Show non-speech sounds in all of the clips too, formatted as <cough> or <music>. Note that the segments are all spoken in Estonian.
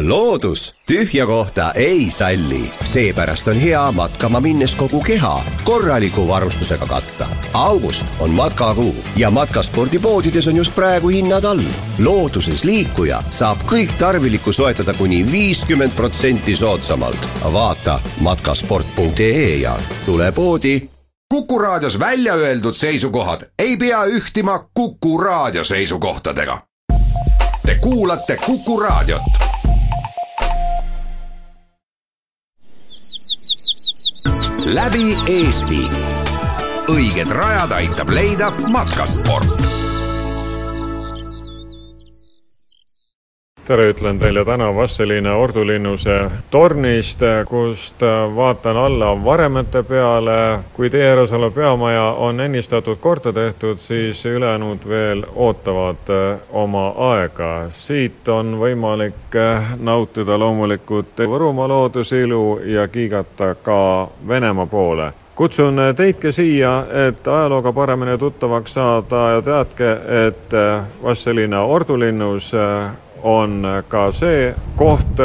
loodus tühja kohta ei salli, seepärast on hea matkama minnes kogu keha korraliku varustusega katta. august on matkakuu ja matkaspordipoodides on just praegu hinnad all. looduses liikuja saab kõik tarvilikku soetada kuni viiskümmend protsenti soodsamalt. vaata matkasport.ee ja tule poodi. kuku raadios välja öeldud seisukohad ei pea ühtima Kuku raadio seisukohtadega. Te kuulate Kuku raadiot läbi Eesti. õiged rajad aitab leida matkasport tere, ütlen teile täna Vastseliina ordulinnuse tornist, kust vaatan alla varemete peale. kui olev peamaja on ennistatud korda tehtud, siis ülejäänud veel ootavad eh, oma aega. siit on võimalik eh, nautida loomulikult Võrumaa loodusilu ja kiigata ka Venemaa poole kutsun teidki siia, et ajalooga paremini tuttavaks saada ja teadke, et eh, Vastseliina ordulinnus on ka see koht,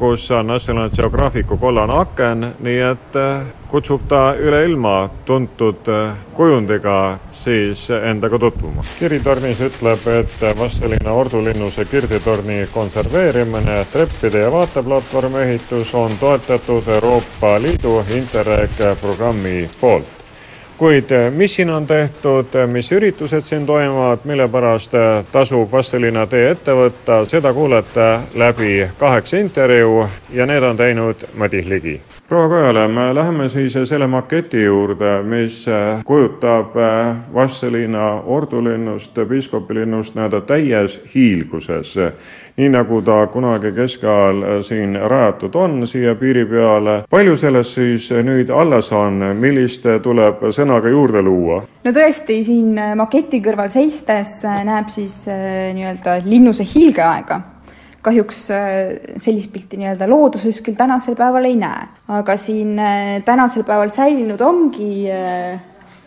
kus on National Geographicu kollane aken, nii et eh, kutsub ta üle ilma tuntud eh, kujundiga siis endaga tutvuma. kiritornis ütleb, et Vastseliina ordulinnuse kirditorni konserveerimine, treppide ja vaateplatvormi ehitus on toetatud Euroopa Liidu Interreg programmi poolt kuid eh, mis siin on tehtud, eh, mis üritused siin toimuvad, mille pärast eh, tasub Vastseliina tee ette võtta, seda kuulete läbi kaheksa intervjuu ja need on teinud Madis Ligi. Proua Kojala, me läheme siis selle maketi juurde, mis kujutab Vastseliina ordulinnust, piiskopilinnust nii-öelda täies hiilguses nii nagu ta kunagi keskajal äh, siin rajatud on siia piiri peale. palju sellest siis nüüd alles on, millist tuleb sõnaga juurde luua? no tõesti, siin äh, maketi kõrval seistes äh, näeb siis nii-öelda linnuse hiilgeaega kahjuks sellist pilti nii-öelda looduses küll tänasel päeval ei näe, aga siin tänasel päeval säilinud ongi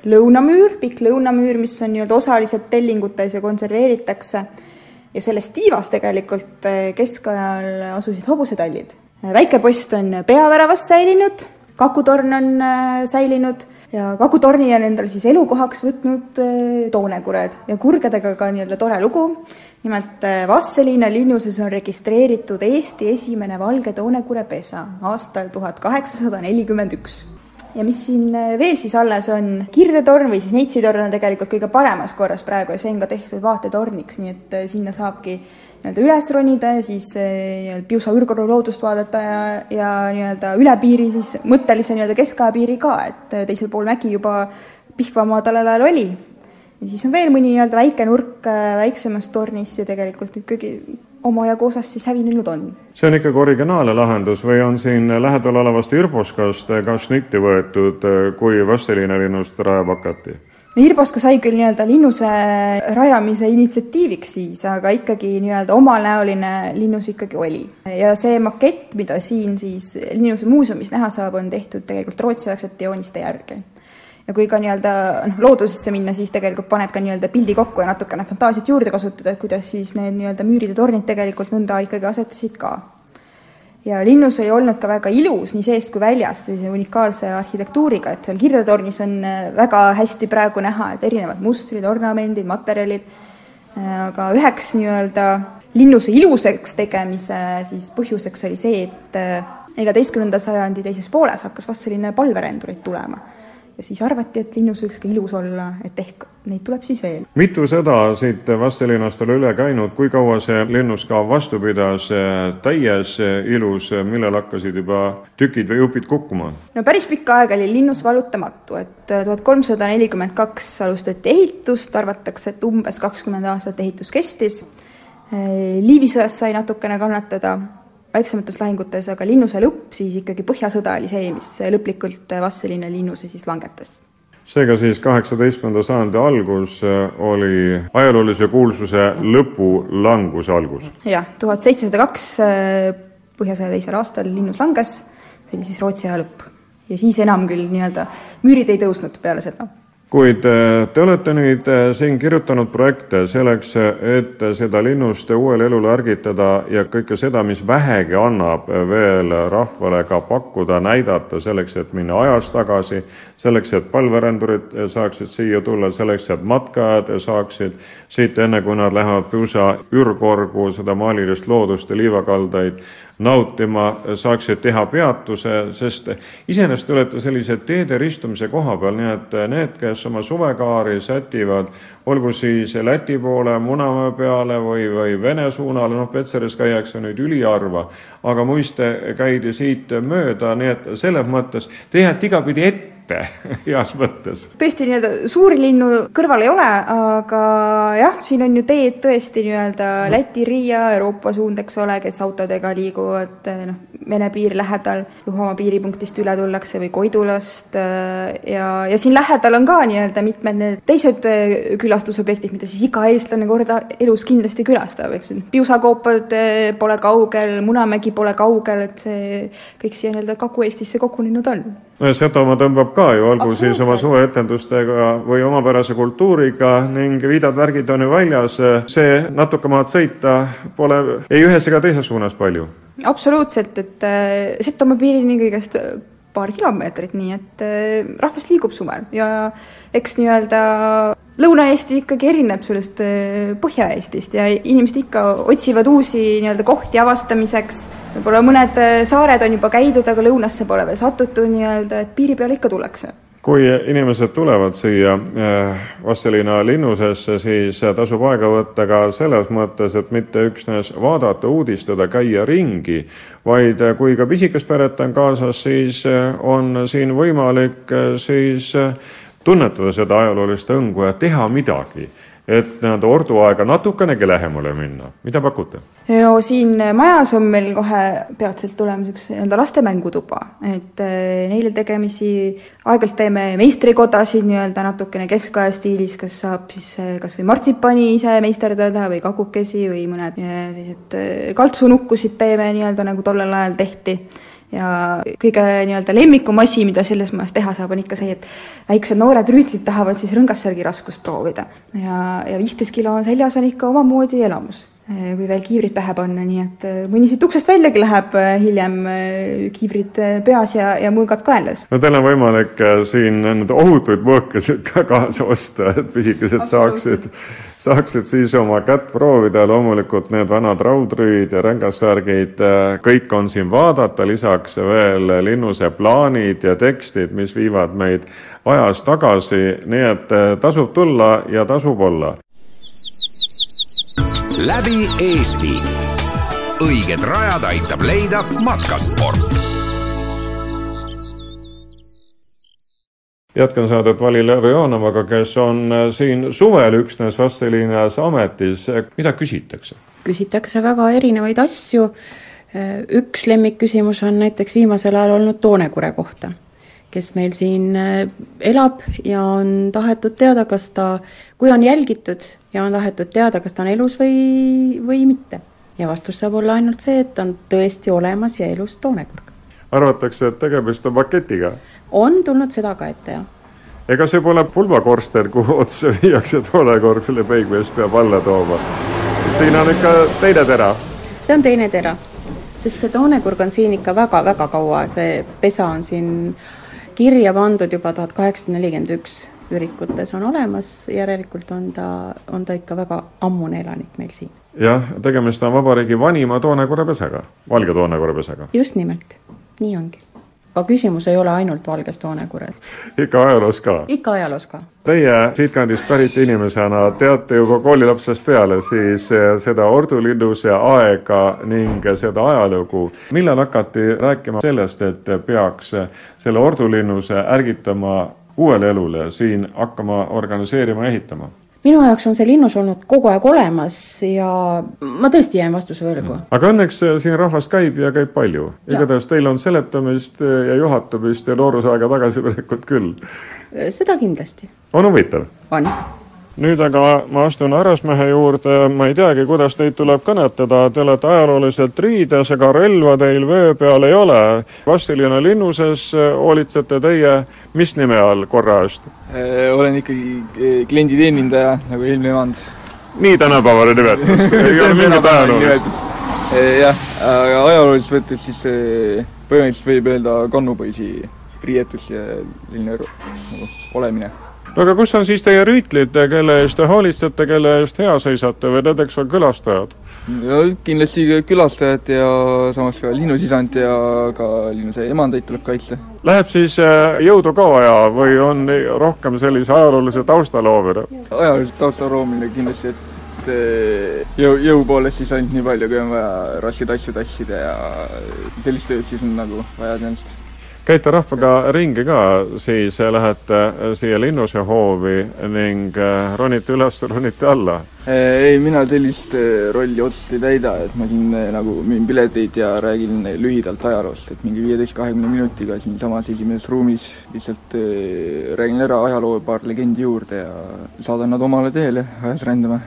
lõunamüür, pikk lõunamüür, mis on nii-öelda osaliselt tellingutes ja konserveeritakse ja sellest tiivast tegelikult eh, keskajal asusid hobusetallid. väikepost on peaväravas säilinud, kakutorn on eh, säilinud ja kakutorni on endal siis elukohaks võtnud eh, toonekured ja kurgedega ka nii-öelda tore lugu. nimelt Vastseliina linnuses on registreeritud Eesti esimene valge toonekurepesa aastal tuhat kaheksasada nelikümmend üks ja mis siin äh, veel siis alles on, kirdetorn või siis neitstorn on tegelikult kõige paremas korras praegu ja see on ka tehtud vaatetorniks, nii et äh, sinna saabki nii-öelda üles ronida ja siis äh, nii-öelda Piusa ürgkoru loodust vaadata ja, ja nii-öelda üle piiri siis mõttelise nii-öelda keskaja piiri ka, et teisel pool mägi juba Pihkvamaa tollel ajal oli. ja siis on veel mõni nii-öelda väike nurk väiksemast tornist ja tegelikult ikkagi omajagu osast siis hävinenud on. see on ikkagi originaalne lahendus või on siin lähedal olevast Irboskast ka šnitti võetud, kui Vastseliina linnust rajama hakati? Irboska sai küll nii-öelda linnuse rajamise initsiatiiviks siis, aga ikkagi nii-öelda omanäoline linnus ikkagi oli. ja see makett, mida siin siis Linnuse muuseumis näha saab, on tehtud tegelikult rootsiaegsete jooniste järgi ja kui ka nii-öelda noh, loodusesse minna, siis tegelikult paneb ka nii-öelda pildi kokku ja natukene fantaasiat juurde kasutada, et kuidas siis need nii-öelda müürid ja tornid tegelikult nõnda ikkagi asetasid ka. ja linnus oli olnud ka väga ilus nii seest kui väljast, sellise unikaalse arhitektuuriga, et seal kirdetornis on äh, väga hästi praegu näha, et erinevad mustrid, ornamendid, materjalid, äh, aga üheks nii-öelda linnuse ilusaks tegemise siis põhjuseks oli see, et äh, neljateistkümnenda sajandi teises pooles hakkas vast selline palverendureid tulema ja siis arvati, et linnus võiks ka ilus olla, et ehk neid tuleb siis veel. mitu sõda siit Vastelinnast oli üle käinud, kui kaua see linnus ka vastu pidas, täies ilus, millal hakkasid juba tükid või jupid kukkuma? no päris pikka aega oli linnus vallutamatu, et tuhat kolmsada nelikümmend kaks alustati ehitust, arvatakse, et umbes kakskümmend aastat ehitus kestis. Liivisõjas sai natukene kannatada väiksemates lahingutes, aga linnuse lõpp siis ikkagi Põhjasõda oli see, mis lõplikult Vastseliina linnuse siis langetas. seega siis kaheksateistkümnenda sajandi algus äh, oli ajaloolise kuulsuse lõpu languse algus? jah, tuhat seitsesada kaks äh, Põhjasõja teisel aastal linnus langes, see oli siis Rootsi aja lõpp. ja siis enam küll nii-öelda müürid ei tõusnud peale seda kuid äh, te olete nüüd äh, siin kirjutanud projekte selleks, et seda linnust uuele elule ärgitada ja kõike seda, mis vähegi annab veel rahvale ka pakkuda, näidata, selleks, et minna ajas tagasi, selleks, et palverändуrid saaksid siia tulla, selleks, et matkajad saaksid siit, enne kui nad lähevad Piusa ürgorgu, seda maalilist loodust ja liivakaldaid nautima, saaksid teha peatuse, sest iseenesest te olete sellise teede ristumise koha peal, nii et need, kes oma suvekaari sätivad, olgu siis Läti poole, Munamäe peale või, või Vene suunale, noh, Petseris käiakse nüüd üliharva, aga muiste käidi siit mööda, nii et selles mõttes te jääte igapidi ette ette <laughs> heas mõttes. tõesti, nii-öelda suuri linnu kõrval ei ole, aga jah, siin on ju teed tõesti nii-öelda Läti, Riia, Euroopa suund, eks ole, kes autodega liiguvad noh, Vene piir lähedal, Luhamaa piiripunktist üle tullakse või Koidulast ja, ja siin lähedal on ka nii-öelda mitmed need teised külastusobjektid, mida siis iga eestlane korda elus kindlasti külastab, eks ju. piusakoopad pole kaugel, Munamägi pole kaugel, et see kõik siia nii-öelda Kagu-Eestisse kogunenud on. Setomaa tõmbab ka ju, olgu siis oma suveetendustega või omapärase kultuuriga ning viidad-värgid on ju väljas, see natuke maad sõita pole ei ühes ega teises suunas palju. absoluutselt, et äh, Setomaa piirini kõigest paar kilomeetrit, nii et äh, rahvas liigub suvel ja eks nii-öelda Lõuna-Eesti ikkagi erineb sellest äh, Põhja-Eestist ja inimesed ikka otsivad uusi nii-öelda kohti avastamiseks. võib-olla mõned äh, saared on juba käidud, aga lõunasse pole veel satutud nii-öelda, et piiri peale ikka tullakse kui inimesed tulevad siia äh, Vastseliina linnusesse, siis tasub aega võtta ka selles mõttes, et mitte üksnes vaadata, uudistada, käia ringi, vaid kui ka pisikest peret on kaasas, siis on siin võimalik siis tunnetada seda ajaloolist õngu ja teha midagi, et nii-öelda Ordu aega natukenegi lähemale minna. mida pakute? no siin majas on meil kohe peatselt tulemas üks nii-öelda laste mängutuba, et eh, neile tegemisi, aeg-ajalt teeme meistrikodasid nii-öelda natukene keskaja stiilis, kas saab siis eh, kas või martsipani ise meisterdada või kakukesi või mõned eh, sellised kaltsunukkusid teeme nii-öelda nagu tollel ajal tehti ja kõige nii-öelda lemmikum asi, mida selles majas teha saab, on ikka see, et väiksed noored rüütlid tahavad siis rõngassärgi raskust proovida. ja, ja viisteist kilo seljas on ikka omamoodi elamus kui veel kiivrid pähe panna, nii et mõni siit uksest väljagi läheb eh, hiljem kiivrid peas ja, ja mulgad kaelas. no teil on võimalik siin need ohutuid mõõkasid ka kaasa osta, et pisikesed saaksid, saaksid siis oma kätt proovida, loomulikult need vanad raudrüüd ja rängassärgid, kõik on siin vaadata, lisaks veel linnuse plaanid ja tekstid, mis viivad meid ajas tagasi, nii et tasub tulla ja tasub olla läbi Eesti. õiged rajad aitab leida matkasport. jätkan saadet Vali Levi-Joonovaga, kes on äh, siin suvel üksnes Vastseliinas ametis. mida küsitakse? küsitakse väga erinevaid asju. Äh, üks lemmikküsimus on näiteks viimasel ajal olnud Toonekure kohta kes meil siin äh, elab ja on tahetud teada, kas ta, kui on jälgitud ja on tahetud teada, kas ta on elus või, või mitte. ja vastus saab olla ainult see, et on tõesti olemas ja elus toonekurg. arvatakse, et tegemist on maketiga? on tulnud seda ka ette, jah. ega see pole pulmakorster, kuhu otsa viiakse toonekurg, mille peigmees peab alla tooma. siin on ikka teine tera. see on teine tera, sest see toonekurg on siin ikka väga-väga kaua, see pesa on siin kirja pandud juba tuhat kaheksasada nelikümmend üks ürikutes on olemas, järelikult on ta, on ta ikka väga ammune elanik meil siin. jah, tegemist on vabariigi vanima toonekorrapesaga, valge toonekorrapesaga. just nimelt, nii ongi. Aga küsimus ei ole ainult valges toonekurres. ikka ajaloos ka? ikka ajaloos ka. Teie siitkandist pärit inimesena teate juba koolilapsest peale siis eh, seda Ordu linnuse aega ning seda ajalugu. millal hakati rääkima sellest, et peaks selle Ordu linnuse ärgitama uuele elule siin hakkama organiseerima, ehitama? Minu jaoks on see linnus olnud kogu aeg olemas ja ma tõesti jään vastuse võlgu aga õnneks äh, siin rahvast käib ja käib palju. igatahes teil on seletamist äh, ja juhatamist ja noorusaega tagasiminekut küll. Seda kindlasti. on huvitav? on nüüd aga ma astun härrasmehe juurde, ma ei teagi, kuidas teid tuleb kõnetada, te olete ajalooliselt riides, ega relva teil vöö peal ei ole. Vassilina linnuses hoolitsete teie mis nime all korra eest? olen ikkagi klienditeenindaja nagu eelmine emand. nii tänapäevane nimetus <laughs> ei ole mingit ajaloolist? jah, aga ajalooliselt võttes siis põhimõtteliselt võib öelda kannupoisi riietus ja selline nagu olemine no aga kus on siis teie rüütlid, kelle eest te hoolitsete, kelle eest hea seisate või näiteks on külastajad? kindlasti külastajad ja samas ka linnusisand ja ka linnuse emandaid tuleb kaitsta. Läheb siis äh, jõudu ka vaja või on rohkem sellise ajaloolise tausta loomine? ajaloolise tausta loomine kindlasti, et et jõu, jõu poolest siis ainult nii palju, kui on vaja raskeid asju tassida ja sellist tööd siis on nagu vaja tõenäoliselt käite rahvaga ringi ka, siis lähete siia Linnuse hoovi ning äh, ronite üles, ronite alla? Äh, ei, mina sellist äh, rolli otseselt ei täida, et ma siin nagu müün pileteid ja räägin lühidalt ajaloost, et mingi viieteist-kahekümne minutiga siinsamas esimeses ruumis lihtsalt räägin ära ajaloo paar legendi juurde ja saadan nad omale teele ajas rändama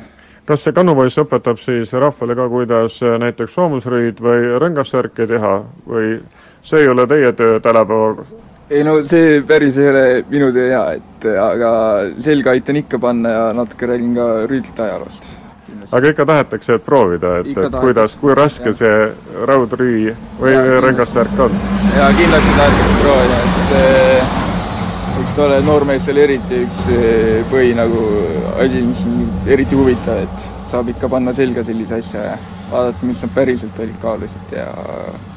kas see kannupoiss õpetab siis rahvale ka, kuidas näiteks soomusrõid või rõngassärki teha või see ei ole teie töö tänapäeval? ei no see päris ei ole minu töö jaa, et aga selga aitan ikka panna ja natuke räägin ka rüütlite ajaloost. aga ikka tahetakse proovida, et, et kuidas, kui raske ja. see raudrüü või rõngassärk on? jaa, kindlasti tahetakse proovida, et ta ole noormeestel eriti üks eh, põhi nagu asi, mis on eriti huvitav, et saab ikka panna selga sellise asja ja vaadata, mis nad päriselt olid kaalusid ja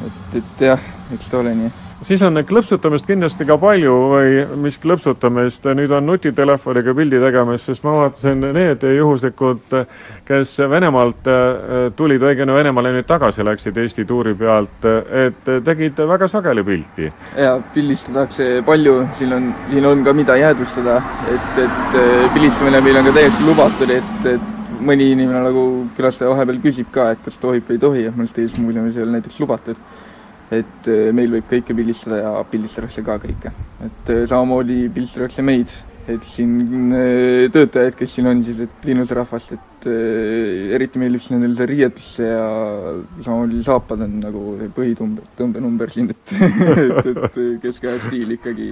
et, et jah, eks ta ole nii siis on klõpsutamist kindlasti ka palju või mis klõpsutamist, nüüd on nutitelefoniga pildi tegemist, sest ma vaatasin need juhuslikud, kes Venemaalt äh, tulid, õigemini Venemaale nüüd tagasi läksid Eesti tuuri pealt, et tegid väga sageli pilti. jaa, pildistatakse palju, siin on, siin on ka mida jäädvustada, et, et äh, pildistamine meil on ka täiesti lubatud, et, et mõni inimene nagu külastaja vahepeal küsib ka, et kas tohib või ei tohi, et meil Eesti muuseumis ei ole näiteks lubatud et äh, meil võib kõike pildistada ja pildistatakse ka kõike. et äh, samamoodi pildistatakse meid, et siin äh, töötajaid, kes siin on siis, et linnusrahvast, et eriti meeldib siis nendele see riietus ja samamoodi saapad on nagu põhitumbe, tõmbenumber siin, et <laughs> et, et keskaja stiil ikkagi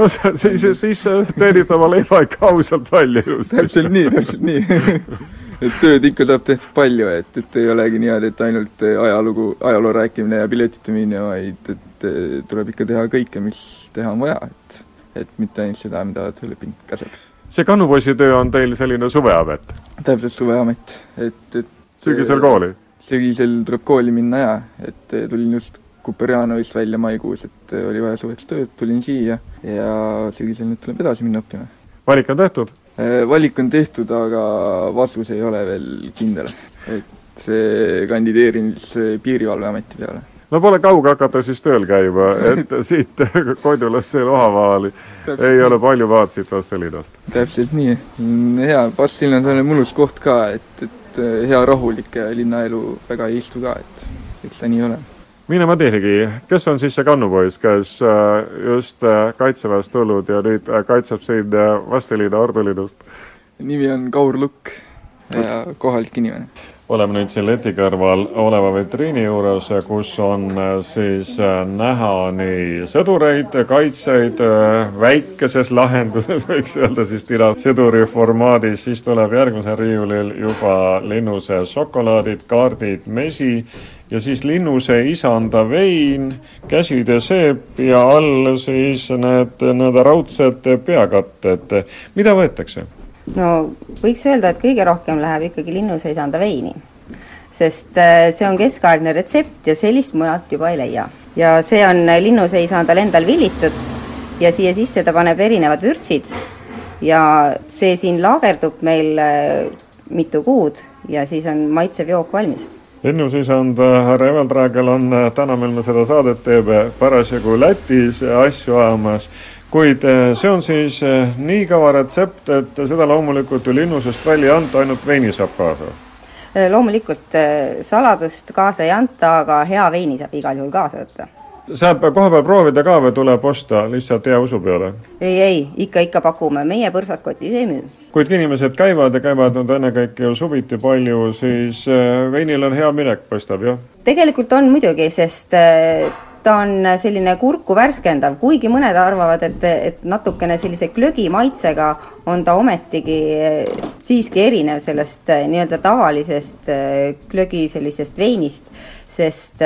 no siis, siis teenib oma leiva ikka ausalt välja just. täpselt nii, täpselt nii <laughs> et tööd ikka saab tehtud palju, et, et ei olegi niimoodi, et ainult ajalugu, ajaloo rääkimine ja piletite müümine, vaid et tuleb ikka teha kõike, mis teha on vaja, et et mitte ainult seda, mida tööleping käseb. see kannupoisi töö on teil selline suveamet? täpselt suveamet, et, et sügisel kooli? sügisel tuleb kooli minna jaa, et tulin just Kuperjanovist välja maikuus, et oli vaja suveks tööd, tulin siia ja sügisel nüüd tuleb edasi minna õppima. valik on tehtud? Äh, valik on tehtud, aga vastus ei ole veel kindel. et see kandideerimis Piirivalveameti peale. no pole kauge hakata siis tööl käima, et <laughs> siit Kodulasse Lohavaali ei ole palju maad siit Vastselinnast. täpselt nii, hea, Vastselind on selline mõnus koht ka, et, et hea rahulik ja linnaelu väga ei istu ka, et eks ta nii ole mine ma teagi, kes on siis see kannupoiss, kes äh, just äh, kaitseväest tulnud ja nüüd äh, kaitseb siin Vastseliina ordulinnust? nimi on Kaur Lukk ja kohalik inimene. oleme nüüd siin leti kõrval oleva vitriini juures, kus on siis näha nii sõdureid, kaitsjaid väikeses lahenduses, <laughs> võiks öelda siis tilasõduri formaadis, siis tuleb järgmisel riiulil juba linnuse šokolaadid, kaardid, mesi ja siis linnuse isanda vein, käside seep ja all siis need, need raudsed peakatted. mida võetakse? no võiks öelda, et kõige rohkem läheb ikkagi linnuse isanda veini, sest äh, see on keskaegne retsept ja sellist mujalt juba ei leia. ja see on linnuse isandal endal villitud ja siia sisse ta paneb erinevad vürtsid ja see siin laagerdub meil äh, mitu kuud ja siis on maitsev jook valmis linnusisand härra Eveldraagel on täna, mil me seda saadet teeme, parasjagu Lätis asju ajamas, kuid see on siis nii kõva retsept, et seda loomulikult ju linnusest välja ei anta, ainult veini saab kaasa? Loomulikult saladust kaasa ei anta, aga hea veini saab igal juhul kaasa võtta. saab kohapeal proovida ka või tuleb osta lihtsalt hea usu peale? ei, ei, ikka, ikka pakume, meie põrsast kotis ei müü. Kuid kui inimesed käivad ja käivad nüüd ennekõike ju suviti palju, siis äh, veinil on hea minek, paistab, jah? tegelikult on muidugi, sest äh, ta on selline kurku värskendav, kuigi mõned arvavad, et, et natukene sellise glögi maitsega on ta ometigi äh, siiski erinev sellest nii-öelda tavalisest glögi sellisest veinist sest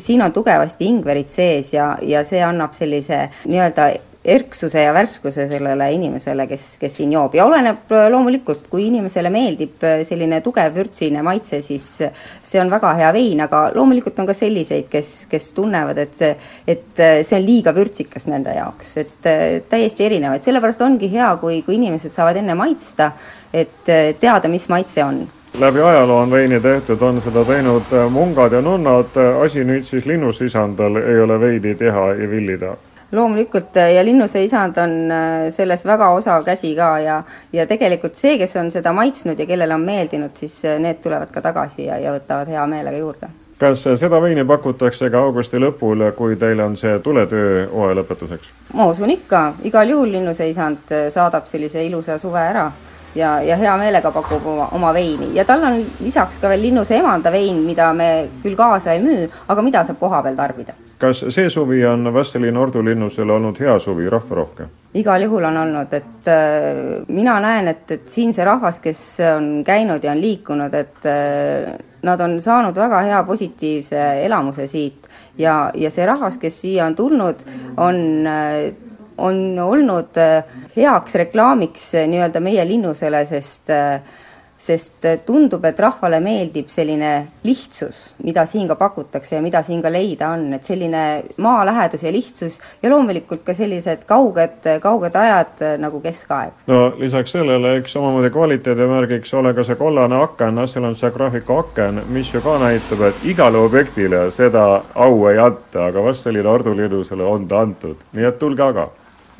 siin on tugevasti ingverit sees ja, ja see annab sellise nii-öelda erksuse ja värskuse sellele inimesele, kes, kes siin joob. Ja oleneb äh, loomulikult, kui inimesele meeldib äh, selline tugev vürtsine maitse, siis see on väga hea vein, aga loomulikult on ka selliseid, kes, kes tunnevad, et see, et see on liiga vürtsikas nende jaoks, et täiesti erinevaid, sellepärast ongi hea, kui, kui inimesed saavad enne maitsta, et teada, mis maitse on. Läbi ajaloo on veini tehtud, on seda teinud äh, mungad ja nunnad, asi nüüd siis linnusisandal. Ei ole veini teha ja villida loomulikult äh, ja linnuse isand on äh, selles väga osav käsi ka ja, ja tegelikult see, kes on seda maitsnud ja kellele on meeldinud, siis need tulevad ka tagasi ja, ja võtavad hea meelega juurde. kas seda veini pakutakse ka augusti lõpul, kui teil on see tuletöö hooaja lõpetuseks? ma usun ikka, igal juhul linnuse isand saadab sellise ilusa suve ära ja, ja hea meelega pakub oma, oma veini ja tal on lisaks ka veel linnuse emanda vein, mida me küll kaasa ei müü, aga mida saab kohapeal tarbida. kas see suvi on Vastseliin Ordu linnusel olnud hea suvi, rahvarohke? igal juhul on olnud, et äh, mina näen, et, et siin see rahvas, kes on käinud ja on liikunud, et äh, nad on saanud väga hea positiivse elamuse siit ja, ja see rahvas, kes siia on tulnud, on äh, on olnud äh, heaks reklaamiks äh, nii-öelda meie linnusele, sest äh, sest tundub, et rahvale meeldib selline lihtsus, mida siin ka pakutakse ja mida siin ka leida on, et selline maalähedus ja lihtsus ja loomulikult ka sellised kauged, kauged ajad nagu keskaeg. no lisaks sellele, eks omamoodi kvaliteedimärgiks ole ka see kollane aken, seal on see graafiku aken, mis ju ka näitab, et igale objektile seda au ei anta, aga vast selline Ardu Linnusele on ta antud, nii et tulge aga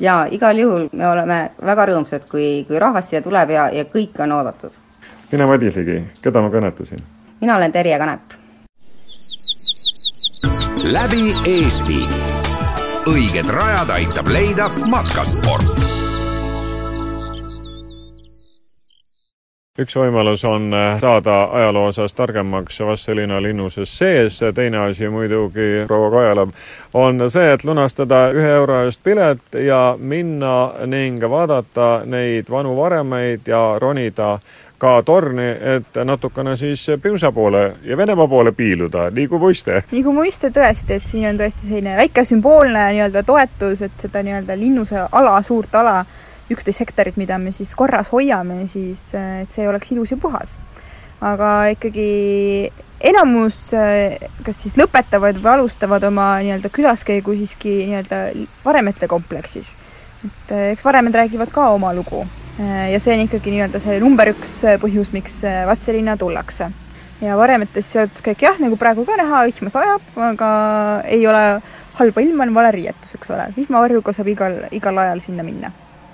ja igal juhul me oleme väga rõõmsad, kui, kui rahvas siia tuleb ja, ja kõik on oodatud. mina Madis Ligi, keda ma kõnetasin? mina olen Terje Kanep. läbi Eesti. õiged rajad aitab leida matkasport üks võimalus on äh, saada ajaloo osas targemaks Vastseliina linnuses sees, teine asi muidugi, proua Kajala, on see, et lunastada ühe euro eest pilet ja minna ning vaadata neid vanu varemeid ja ronida ka torni, et natukene siis Piusa poole ja Venemaa poole piiluda, nii kui muiste. nii kui muiste tõesti, et siin on tõesti selline väike sümboolne nii-öelda toetus, et seda nii-öelda linnuse ala, suurt ala üksteist hektarit, mida me siis korras hoiame, siis et see oleks ilus ja puhas. aga ikkagi enamus kas siis lõpetavad või alustavad oma nii-öelda külaskäigu siiski nii-öelda varemete kompleksis. et eks varemed räägivad ka oma lugu. ja see on ikkagi nii-öelda see number üks põhjus, miks Vastseliina tullakse. ja varemetes sealt kõik jah, nagu praegu ka näha, vihma sajab, aga ei ole halba ilma, on vale riietus, eks ole. vihmavarjuga saab igal, igal ajal sinna minna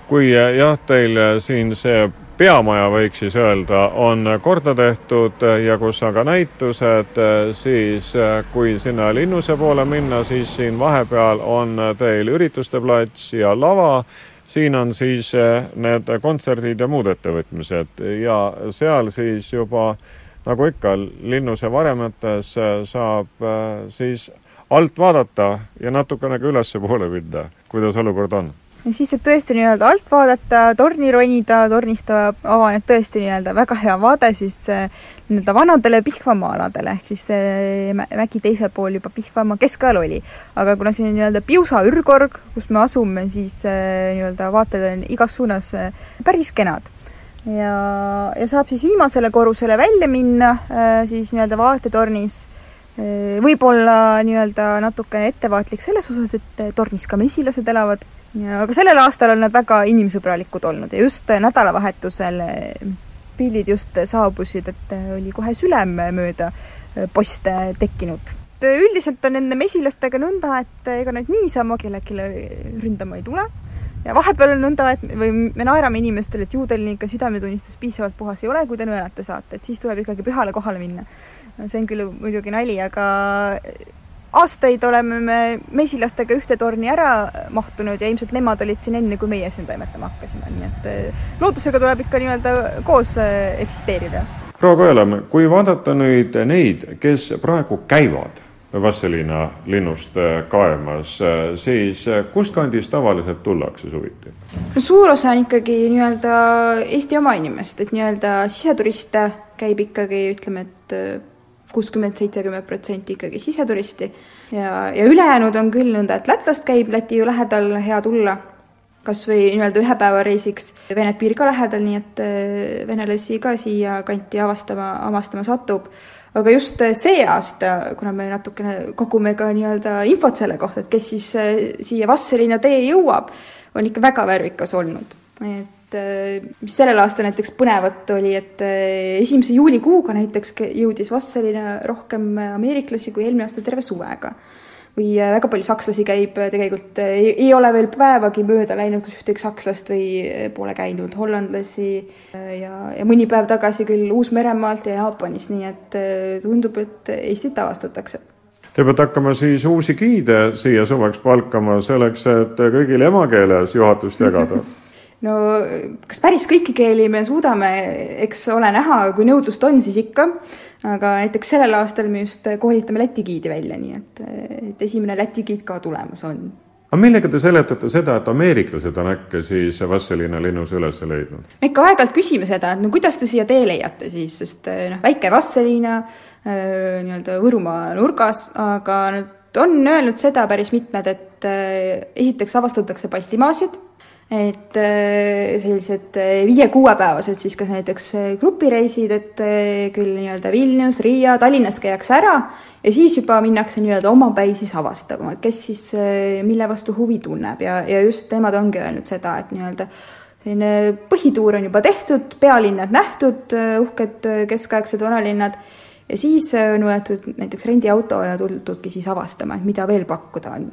kui eh, jah, teil eh, siin see peamaja, võiks siis öelda, on korda tehtud eh, ja kus on ka näitused, siis kui sinna linnuse poole minna, siis siin vahepeal on teil ürituste plats ja lava. siin on siis need kontserdid ja muud ettevõtmised. Ja seal siis juba nagu ikka linnuse varemetes saab siis alt vaadata ja natukene ka ülespoole minna, kuidas olukord on ja siis saab tõesti nii-öelda alt vaadata, torni ronida, tornist avaneb tõesti nii-öelda väga hea vaade siis eh, nii-öelda vanadele Pihvamaa aladele, ehk siis see mägi teisel pool juba Pihvamaa keskajal oli. aga kuna siin on nii-öelda Piusa ürgorg, kus me asume, siis eh, nii-öelda vaated on igas suunas eh, päris kenad. Ja, ja saab siis viimasele korrusele välja minna siis nii-öelda vaatetornis. Võib-olla nii-öelda natukene ettevaatlik selles osas, et tornis ka mesilased elavad ja aga sellel aastal on nad väga inimsõbralikud olnud ja just nädalavahetusel eh, pildid just saabusid, et eh, oli kohe sülem mööda eh, poste tekkinud. üldiselt on nende mesilastega nõnda, et ega nad niisama kellelegi ründama ei tule ja vahepeal on nõnda, et või me naerame inimestele, et ju teil ikka südametunnistus piisavalt puhas ei ole, kui te nõelate saate, et siis tuleb ikkagi pühale kohale minna. see on küll muidugi nali, aga aastaid oleme me mesilastega ühte torni ära mahtunud ja ilmselt nemad olid siin enne, kui meie siin toimetama hakkasime, nii et eh, loodusega tuleb ikka nii-öelda koos eh, eksisteerida. proua Koelam, kui vaadata nüüd neid, kes praegu käivad Vastseliina linnust eh, kaemas, siis kustkandist tavaliselt tullakse suviti? no suur osa on ikkagi nii-öelda Eesti oma inimest, et nii-öelda siseturiste käib ikkagi ütleme, et kuuskümmend, seitsekümmend protsenti ikkagi siseturisti ja, ja ülejäänud on küll nõnda, et Lätlast käib Läti ju lähedal hea tulla, kas või nii-öelda ühepäevareisiks, Venet piir ka lähedal, nii et äh, venelasi ka siia kanti avastama, avastama satub aga just äh, see aasta, kuna me natukene kogume ka nii-öelda infot selle kohta, et kes siis äh, siia Vastseliina tee jõuab, on ikka väga värvikas olnud. et mis sellel aastal näiteks põnevat oli, et äh, esimese juulikuuga näiteks jõudis Vastseliina rohkem ameeriklasi kui eelmine aasta terve suvega. või äh, väga palju sakslasi käib tegelikult, ei ole veel päevagi mööda läinud, kus ühtegi sakslast või pole käinud, hollandlasi ja, ja mõni päev tagasi küll Uus-Meremaalt ja Jaapanist, nii et tundub, et Eestit avastatakse. Te peate hakkama siis uusi giide siia suveks palkama selleks, et kõigile emakeeles juhatust jagada <laughs> no kas päris kõiki keeli me suudame, eks ole näha, kui nõudlust on, siis ikka. aga näiteks sellel aastal me just koolitame läti giidi välja, nii et, et esimene läti giid ka tulemas on. aga millega te seletate seda, et ameeriklased on äkki siis Vastseliina linnus üles leidnud? me ikka aeg-ajalt küsime seda, et no kuidas te siia tee leiate siis, sest noh, väike Vastseliina nii-öelda Võrumaa nurgas, aga nad on öelnud seda päris mitmed, et esiteks avastatakse Baltimaasid et äh, sellised äh, viie-kuuepäevased siis kas näiteks äh, grupireisid, et küll nii-öelda Vilnius, Riia, Tallinnas käiakse ära ja siis juba minnakse nii-öelda omapäi siis avastama, et kes siis mille vastu huvi tunneb. Ja, ja just nemad ongi öelnud seda, et nii-öelda selline põhituur on juba tehtud, pealinnad nähtud, uhked keskaegsed vanalinnad. Ja siis on võetud näiteks rendiauto ja tuldudki siis avastama, et mida veel pakkuda on.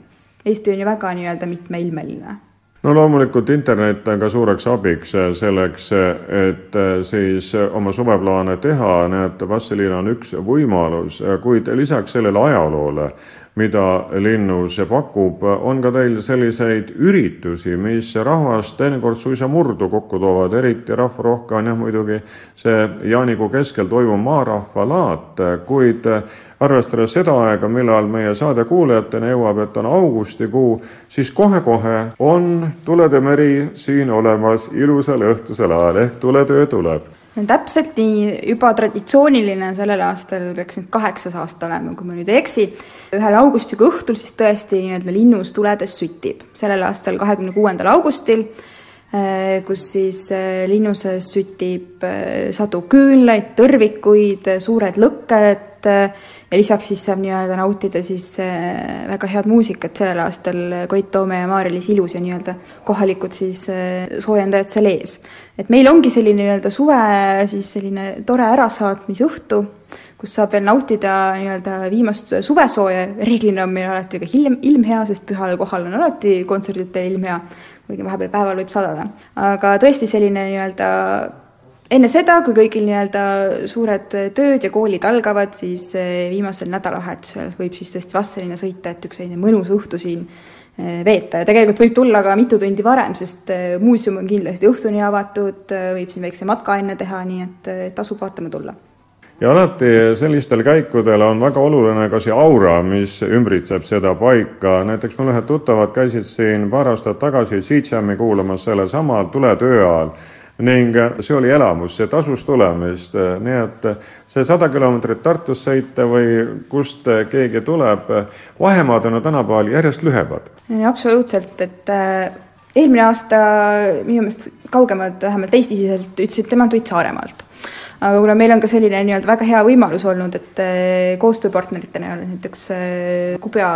Eesti on ju väga nii-öelda mitmeilmeline no loomulikult internet on ka suureks abiks selleks, et siis oma suveplaane teha, nii et Vastseliina on üks võimalus, kuid lisaks sellele ajaloole mida linnus pakub, on ka teil selliseid üritusi, mis rahvast teinekord suisa murdu kokku toovad, eriti rahvarohke on jah muidugi see jaanikuu keskel toimuv maarahvalaat, kuid arvestades seda aega, millal meie saade kuulajateni jõuab, et on augustikuu, siis kohe-kohe on tulede meri siin olemas ilusal õhtusel ajal ehk tuletöö tuleb täpselt nii, juba traditsiooniline sellel aastal peaks nüüd kaheksas aasta olema, kui ma nüüd ei eksi. ühel augustikuu õhtul siis tõesti nii-öelda linnus tuledes süttib, sellel aastal kahekümne kuuendal augustil, eh, kus siis eh, linnuses süttib eh, sadu küünlaid, tõrvikuid, suured lõkked ja lisaks siis saab nii-öelda nautida siis äh, väga head muusikat sellel aastal Koit Toome ja Maarja-Liis Ilus ja nii-öelda kohalikud siis äh, soojendajad seal ees. et meil ongi selline nii-öelda suve siis selline tore ärasaatmisõhtu, kus saab veel nautida nii-öelda viimast suvesooja, reeglina on meil alati ka hiljem, ilm hea, sest pühal kohal on alati kontserditel ilm hea, kuigi vahepeal päeval võib sadada. aga tõesti selline nii-öelda enne seda, kui kõigil nii-öelda suured tööd ja koolid algavad, siis eh, viimasel nädalavahetusel võib siis tõesti Vastseliina sõita, et üks selline mõnus õhtu siin eh, veeta. Ja tegelikult võib tulla ka mitu tundi varem, sest eh, muuseum on kindlasti õhtuni avatud, võib siin väikse matka enne teha, nii et tasub vaatama tulla. Ja alati sellistel käikudel on väga oluline ka see aura, mis ümbritseb seda paika. näiteks mul ühed tuttavad käisid siin paar aastat tagasi Siitsami kuulamas sellesama tuletöö ajal ning see oli elamus, see tasus tulemist, nii et see sada kilomeetrit Tartust sõita või kust keegi tuleb, vahemaad on tänapäeval järjest lühemad. absoluutselt, et äh, eelmine aasta minu meelest kaugemad, vähemalt Eesti-siseselt ütlesid, tema Tuit Saaremaalt aga kuna meil on ka selline nii-öelda väga hea võimalus olnud, et äh, koostööpartneritena näiteks äh, Kubja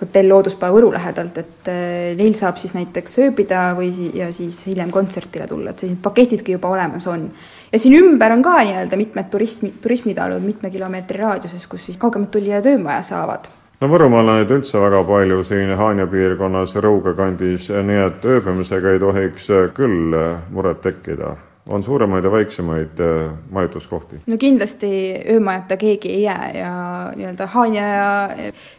hotell Looduspäev Võru lähedalt, et eh, neil saab siis näiteks ööbida või ja siis hiljem kontsertile tulla, et sellised paketidki juba olemas on. ja siin ümber on ka nii-öelda mitmed turismi, turismitalud mitme kilomeetri raadiuses, kus siis kaugemalt tulijad öömaja saavad no Võrumaal on neid üldse väga palju siin Haanja piirkonnas, Rõuge kandis, nii et ööbimisega ei tohiks küll muret tekkida on suuremaid ja väiksemaid äh, majutuskohti? no kindlasti öömajata keegi ei jää ja nii-öelda Haanja ja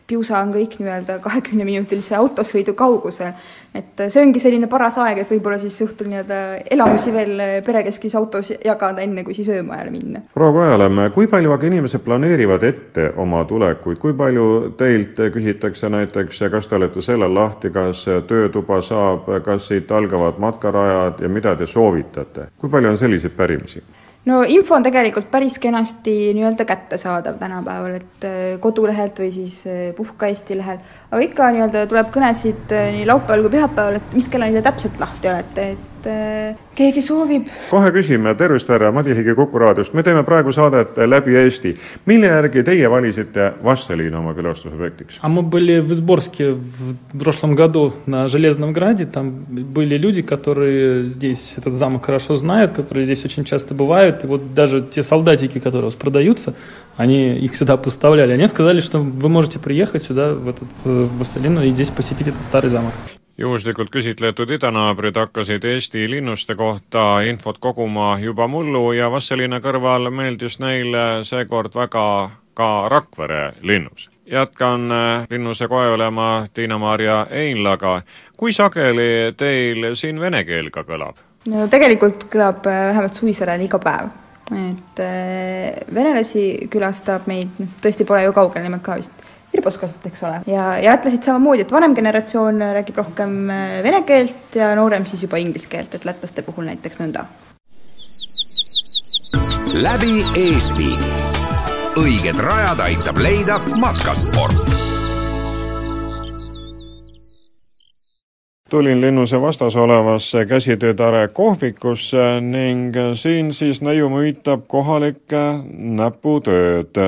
Piusa on kõik nii-öelda kahekümneminutilise autosõidu kaugusel. Et see ongi selline paras aeg, et võib-olla siis õhtul nii-öelda elamusi veel perekeskis autos jagada, enne kui siis öömajale minna. proua Kajalem, kui palju aga inimesed planeerivad ette oma tulekuid, kui palju teilt küsitakse näiteks, kas te olete sellel lahti, kas töötuba saab, kas siit algavad matkarajad ja mida te soovitate? kui palju on selliseid pärimisi? No info on tegelikult päris kenasti nii-öelda kättesaadav tänapäeval, et äh, kodulehelt või siis äh, Puhka Eesti lehel, aga ikka nii-öelda tuleb kõnesid äh, nii laupäeval kui pühapäeval, et mis kellani te täpselt lahti olete, et keegi soovib. kohe küsime, tervist, härra Madis Ligi Kuku raadiost, me teeme praegu saadet läbi Eesti. mille järgi teie valisite Vastseliina oma külastusobjektiks? А мы были в Изборске в прошлом году на Железном Граде. Там были люди, которые здесь этот замок хорошо знают, которые здесь очень часто бывают. И вот даже те солдатики, которые у вас продаются, они их сюда поставляли. Они сказали, что вы можете приехать сюда, в этот в Вассалину, и здесь посетить этот старый замок juhuslikult küsitletud idanaabrid hakkasid Eesti linnuste kohta infot koguma juba mullu ja Vastseliina kõrval meeldis neile seekord väga ka Rakvere linnus. jätkan äh, linnuse koeolema Tiina-Maarja Einlaga. kui sageli teil siin vene keel ka kõlab? no tegelikult kõlab äh, vähemalt suvisel iga päev. et äh, venelasi külastab meid, noh tõesti pole ju kaugel nimelt ka vist Virbos kasvanud, eks ole. ja, ja lätlased samamoodi, et vanem generatsioon räägib rohkem äh, vene keelt ja noorem siis juba inglise keelt, et lätlaste puhul näiteks nõnda. läbi Eesti. õiged rajad aitab leida matkasport tulin linnuse vastas olevasse käsitöötare kohvikusse ning siin siis neiu müütab kohalikke näputööd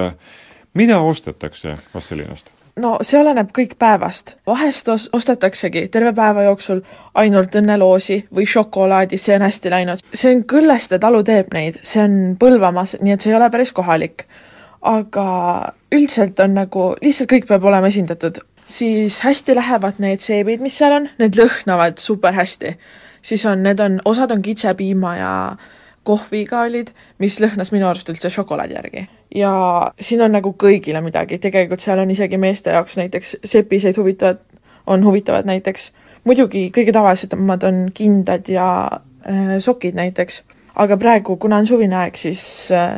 mida ostetakse Vassilinast? no see oleneb kõik päevast, vahest os-, ostetaksegi terve päeva jooksul ainult õnneloosi või šokolaadi, see on hästi läinud. see on Kõlleste talu teeb neid, see on Põlvamas, nii et see ei ole päris kohalik. aga üldiselt on nagu, lihtsalt kõik peab olema esindatud. siis hästi lähevad need seebid, mis seal on, need lõhnavad super hästi. siis on, need on, osad on kitsepiima ja kohviga olid, mis lõhnas minu arust üldse šokolaadi järgi. Ja siin on nagu kõigile midagi, tegelikult seal on isegi meeste jaoks näiteks sepiseid huvitavad, on huvitavad näiteks, muidugi kõige tavalisemad on kindad ja äh, sokid näiteks, aga praegu, kuna on suvine aeg, siis äh,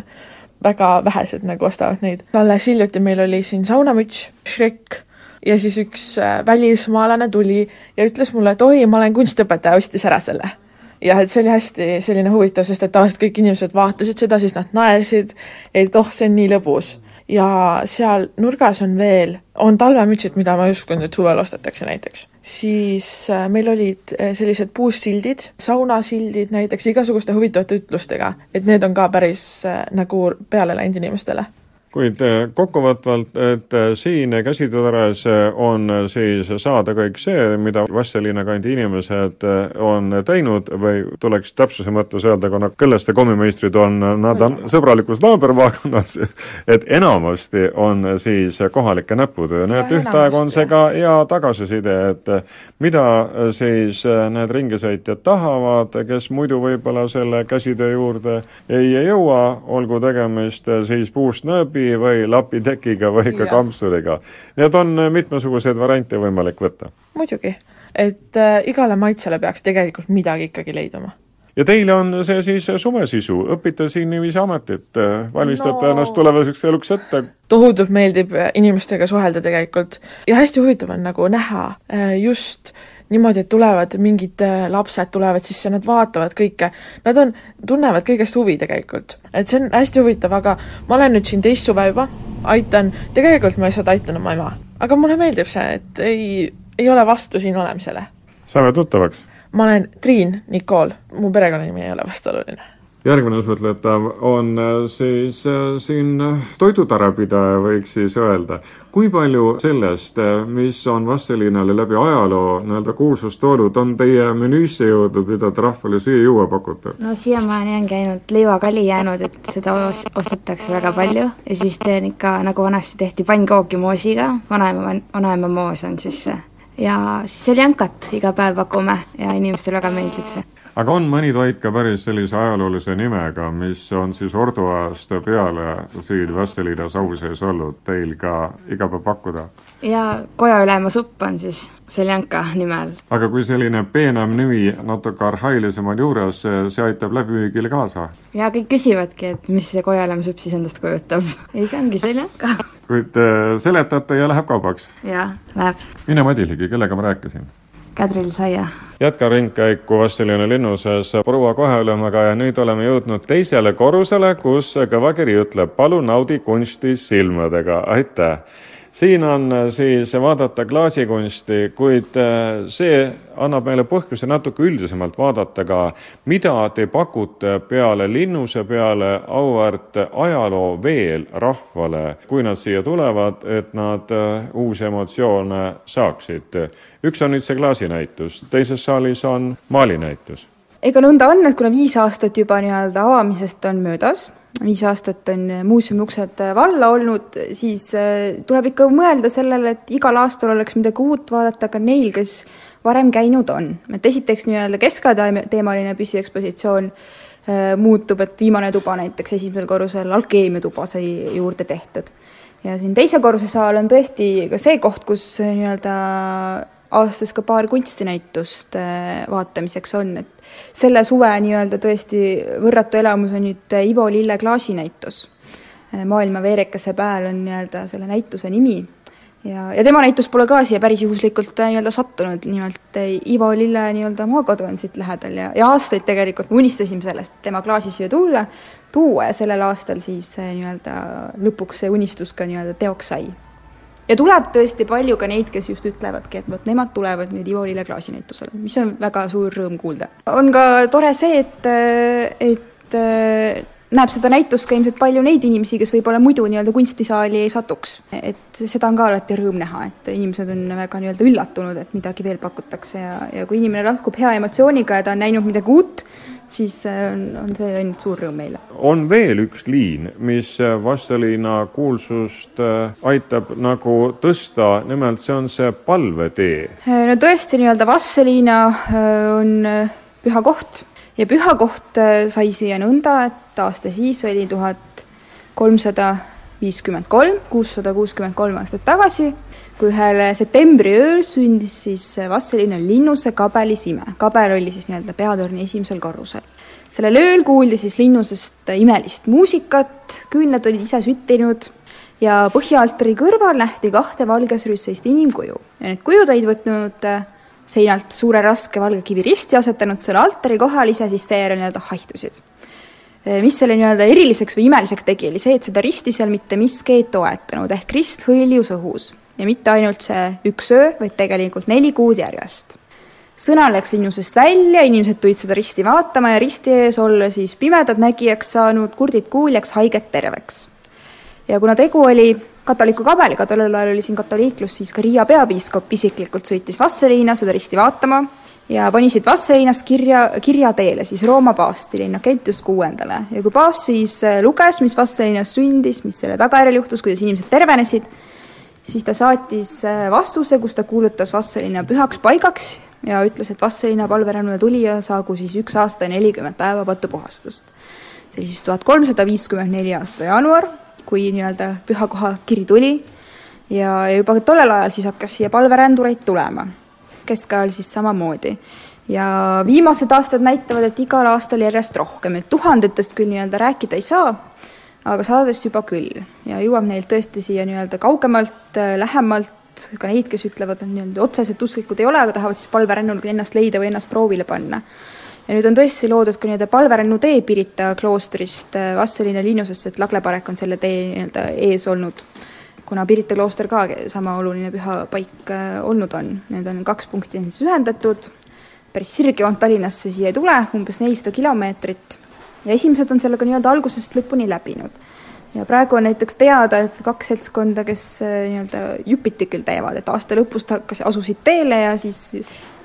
väga vähesed nagu ostavad neid. alles hiljuti meil oli siin saunamüts, Shrek, ja siis üks äh, välismaalane tuli ja ütles mulle, et oi, ma olen kunstiõpetaja, ostis ära selle jah, et see oli hästi selline huvitav, sest et tavaliselt kõik inimesed vaatasid seda, siis nad naersid, et oh, see on nii lõbus. ja seal nurgas on veel, on talvemütsid, mida ma ei uskunud, et suvel ostetakse näiteks. siis äh, meil olid äh, sellised puussildid, saunasildid näiteks igasuguste huvitavate ütlustega, et need on ka päris äh, nagu peale läinud inimestele kuid eh, kokkuvõtvalt, et eh, siin käsitöötares eh, on siis saada kõik see, mida Vastseliina kandi inimesed on teinud või tuleks täpsuse mõttes öelda, kuna Kõlleste kommimeistrid on, nad on sõbralikus naabermaakonnas, et enamasti on siis kohalike näputöö, nii et ühtaegu on see ka hea tagasiside, et mida siis need ringisõitjad tahavad, kes muidu võib-olla selle käsitöö juurde ei jõua, olgu tegemist siis puust nööbi, lapi või lapitekiga või ka kampsuriga. Need on mitmesuguseid variante võimalik võtta. muidugi, et äh, igale maitsele peaks tegelikult midagi ikkagi leiduma ja teile on see siis suvesisu, õpite siin niiviisi ametit, äh, valmistate no. ennast tulevaseks eluks ette? tohutult meeldib inimestega suhelda tegelikult ja hästi huvitav on nagu näha äh, just niimoodi, et tulevad mingid äh, lapsed tulevad sisse, nad vaatavad kõike, nad on, tunnevad kõigest huvi tegelikult. et see on hästi huvitav, aga ma olen nüüd siin teist suve juba, aitan, tegelikult ma lihtsalt aitan oma ema. aga mulle meeldib see, et ei, ei ole vastu siin olemisele. saame tuttavaks? Ma olen Triin Nikool, mu perekonnanimi ei ole vastuoluline järgmine suhtletav on äh, siis äh, siin äh, toidutarepidaja, võiks siis öelda. kui palju sellest, mis on Vastseliinale läbi ajaloo nii-öelda kuulsust toonud, on teie menüüsse jõudnud, mida te rahvale süüa-juua pakute? no siiamaani ongi ainult leivakalli jäänud, et seda ostetakse väga palju. Ja siis teen ikka, nagu vanasti tehti, pannkooki moosiga, vanaema, vanaema moos on siis see ja siis seljankat iga päev pakume ja inimestele väga meeldib see aga on mõni toit ka päris sellise ajaloolise nimega, mis on siis orduajast peale siin Vastseliina sau sees olnud teil ka iga päev pakkuda? ja kojaülema supp on siis seljanka nime all. aga kui selline peenem nimi natuke arhailisem on juures, see aitab läbimüügile kaasa? ja kõik küsivadki, et mis see kojaülema supp siis endast kujutab. <laughs> ei, see ongi seljanka. Kuid äh, seletate ja läheb kaubaks? jaa, läheb. mine Madiligi, kellega ma rääkisin? Kadril Saia. jätka ringkäiku Vastseliina linnuses proua Koheülemaga ja nüüd oleme jõudnud teisele korrusele, kus kõvakiri ütleb palun naudi kunsti silmadega, aitäh siin on äh, siis vaadata klaasikunsti, kuid äh, see annab meile põhjuse natuke üldisemalt vaadata ka, mida te pakute peale linnuse peale auväärt ajaloo veel rahvale, kui nad siia tulevad, et nad äh, uusi emotsioone saaksid. üks on nüüd see klaasinäitus, teises saalis on maalinäitus ega nõnda on, et kuna viis aastat juba nii-öelda avamisest on möödas, viis aastat on muuseumi uksed valla olnud, siis äh, tuleb ikka mõelda sellele, et igal aastal oleks midagi uut vaadata ka neil, kes varem käinud on. et esiteks nii-öelda keskaja teemaline püsiekspositsioon äh, muutub, et viimane tuba näiteks esimesel korrusel alkeemiatuba sai juurde tehtud. ja siin teise korruse saal on tõesti ka see koht, kus nii-öelda aastas ka paar kunstinäitust äh, vaatamiseks on, et selle suve nii-öelda tõesti võrratu elamus on nüüd Ivo Lille klaasinäitus. maailma veerekese pääl on nii-öelda selle näituse nimi. Ja, ja tema näitus pole ka siia päris juhuslikult äh, nii-öelda sattunud, nimelt äh, Ivo Lille nii-öelda maakodu on siit lähedal ja, ja aastaid tegelikult me unistasime sellest, tema klaasi siia tulla, tuua ja sellel aastal siis äh, nii-öelda lõpuks see unistus ka nii-öelda teoks sai ja tuleb tõesti palju ka neid, kes just ütlevadki, et vot nemad tulevad nüüd Ivo Lille klaasinäitusele, mis on väga suur rõõm kuulda. on ka tore see, et, et näeb seda näitust ka ilmselt palju neid inimesi, kes võib-olla muidu nii-öelda kunstisaali ei satuks. et seda on ka alati rõõm näha, et inimesed on väga nii-öelda üllatunud, et midagi veel pakutakse ja, ja kui inimene lahkub hea emotsiooniga ja ta on näinud midagi uut, siis äh, on, on see ainult suur rõõm meile. on veel üks liin, mis äh, Vastseliina kuulsust äh, aitab nagu tõsta, nimelt see on see palvetee. no tõesti, nii-öelda Vastseliina on püha koht ja püha koht sai siia nõnda, et aasta siis oli tuhat kolmsada viiskümmend kolm, kuussada kuuskümmend kolm aastat tagasi kui ühel septembri ööl sündis siis Vastseliina linnuse kabelis ime. kabel oli siis nii-öelda peatorni esimesel korrusel. sellel ööl kuuldi siis linnusest imelist muusikat, küünlad olid ise süttinud ja põhjaaltari kõrval nähti kahte valges rüsseist inimkuju ja need kujud olid võtnud äh, seinalt suure raske valge kiviristi, asetanud selle altari kohal, ise siis seejärel nii-öelda haihtusid. Äh, mis selle nii-öelda eriliseks või imeliseks tegi, oli see, et seda risti seal mitte miski ei toetanud, ehk rist hõljus õhus ja mitte ainult see üks öö, vaid tegelikult neli kuud järjest. sõna läks linnusest välja, inimesed tulid seda risti vaatama ja risti ees olla siis pimedad nägijaks saanud, kurdid kuuljaks, haiged terveks. ja kuna tegu oli katoliku kabeliga, tollel ajal oli siin katoliiklus, siis ka Riia peapiiskop isiklikult sõitis Vasseliina seda risti vaatama ja pani siit Vasseliinast kirja, kirja teele siis Rooma paavstile Innocentius kuuendale ja kui paavst siis luges, mis Vasseliinas sündis, mis selle tagajärjel juhtus, kuidas inimesed tervenesid, siis ta saatis äh, vastuse, kus ta kuulutas Vastseliina pühaks paigaks ja ütles, et Vastseliina palverännule tulija saagu siis üks aasta ja nelikümmend päeva patupuhastust. see oli siis tuhat kolmsada viiskümmend neli aasta jaanuar, kui nii-öelda pühakoha kiri tuli ja, juba tollel ajal siis hakkas siia palverändureid tulema. keskajal siis samamoodi. ja viimased aastad näitavad, et igal aastal järjest rohkem, et tuhandetest küll nii-öelda rääkida ei saa aga sadadest juba küll ja jõuab neilt tõesti siia nii-öelda kaugemalt, äh, lähemalt, ka neid, kes ütlevad, et nii-öelda otseselt usklikud ei ole, aga tahavad siis palverännul ennast leida või ennast proovile panna. ja nüüd on tõesti loodud ka nii-öelda palverännu tee Pirita kloostrist äh, Vastseliina linnusesse, et Lagleparek on selle tee nii-öelda ees olnud, kuna Pirita klooster ka sama oluline pühapaik äh, olnud on. Need on kaks punkti siis ühendatud, päris sirgjoont Tallinnasse siia ei tule, umbes nelisada kilomeetrit ja esimesed on sellega nii-öelda algusest lõpuni läbinud. ja praegu on näiteks teada, et kaks seltskonda, kes äh, nii-öelda jupiti küll teevad, et aasta lõpust hakkas, asusid teele ja siis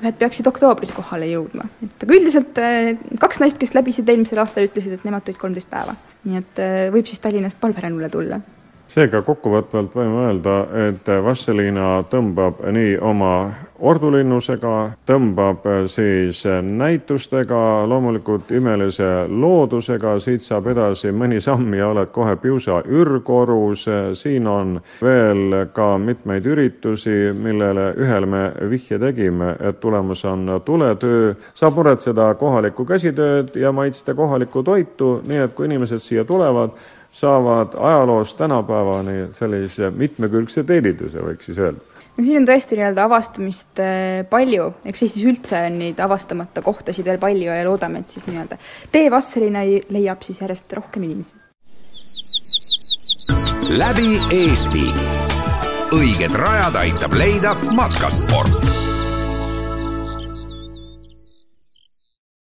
ühed peaksid oktoobris kohale jõudma. et aga üldiselt äh, kaks naist, kes läbisid eelmisel aastal, ütlesid, et nemad tulid kolmteist päeva. nii et äh, võib siis Tallinnast palverännule tulla seega kokkuvõtvalt võime öelda, et Vastseliina tõmbab nii oma ordulinnusega, tõmbab siis näitustega, loomulikult imelise loodusega, siit saab edasi mõni samm ja oled kohe Piusa ürgkorus, siin on veel ka mitmeid üritusi, millele ühel me vihje tegime, et tulemas on tuletöö, saab muretseda kohalikku käsitööd ja maitsta kohalikku toitu, nii et kui inimesed siia tulevad, saavad ajaloost tänapäevani sellise mitmekülgse teeninduse, võiks siis öelda no siin on tõesti nii-öelda avastamist äh, palju, eks Eestis üldse on neid avastamata kohtasid veel palju ja loodame, et siis nii-öelda tee Vastseliina leiab siis järjest rohkem inimesi. läbi Eesti. õiged rajad aitab leida matkasport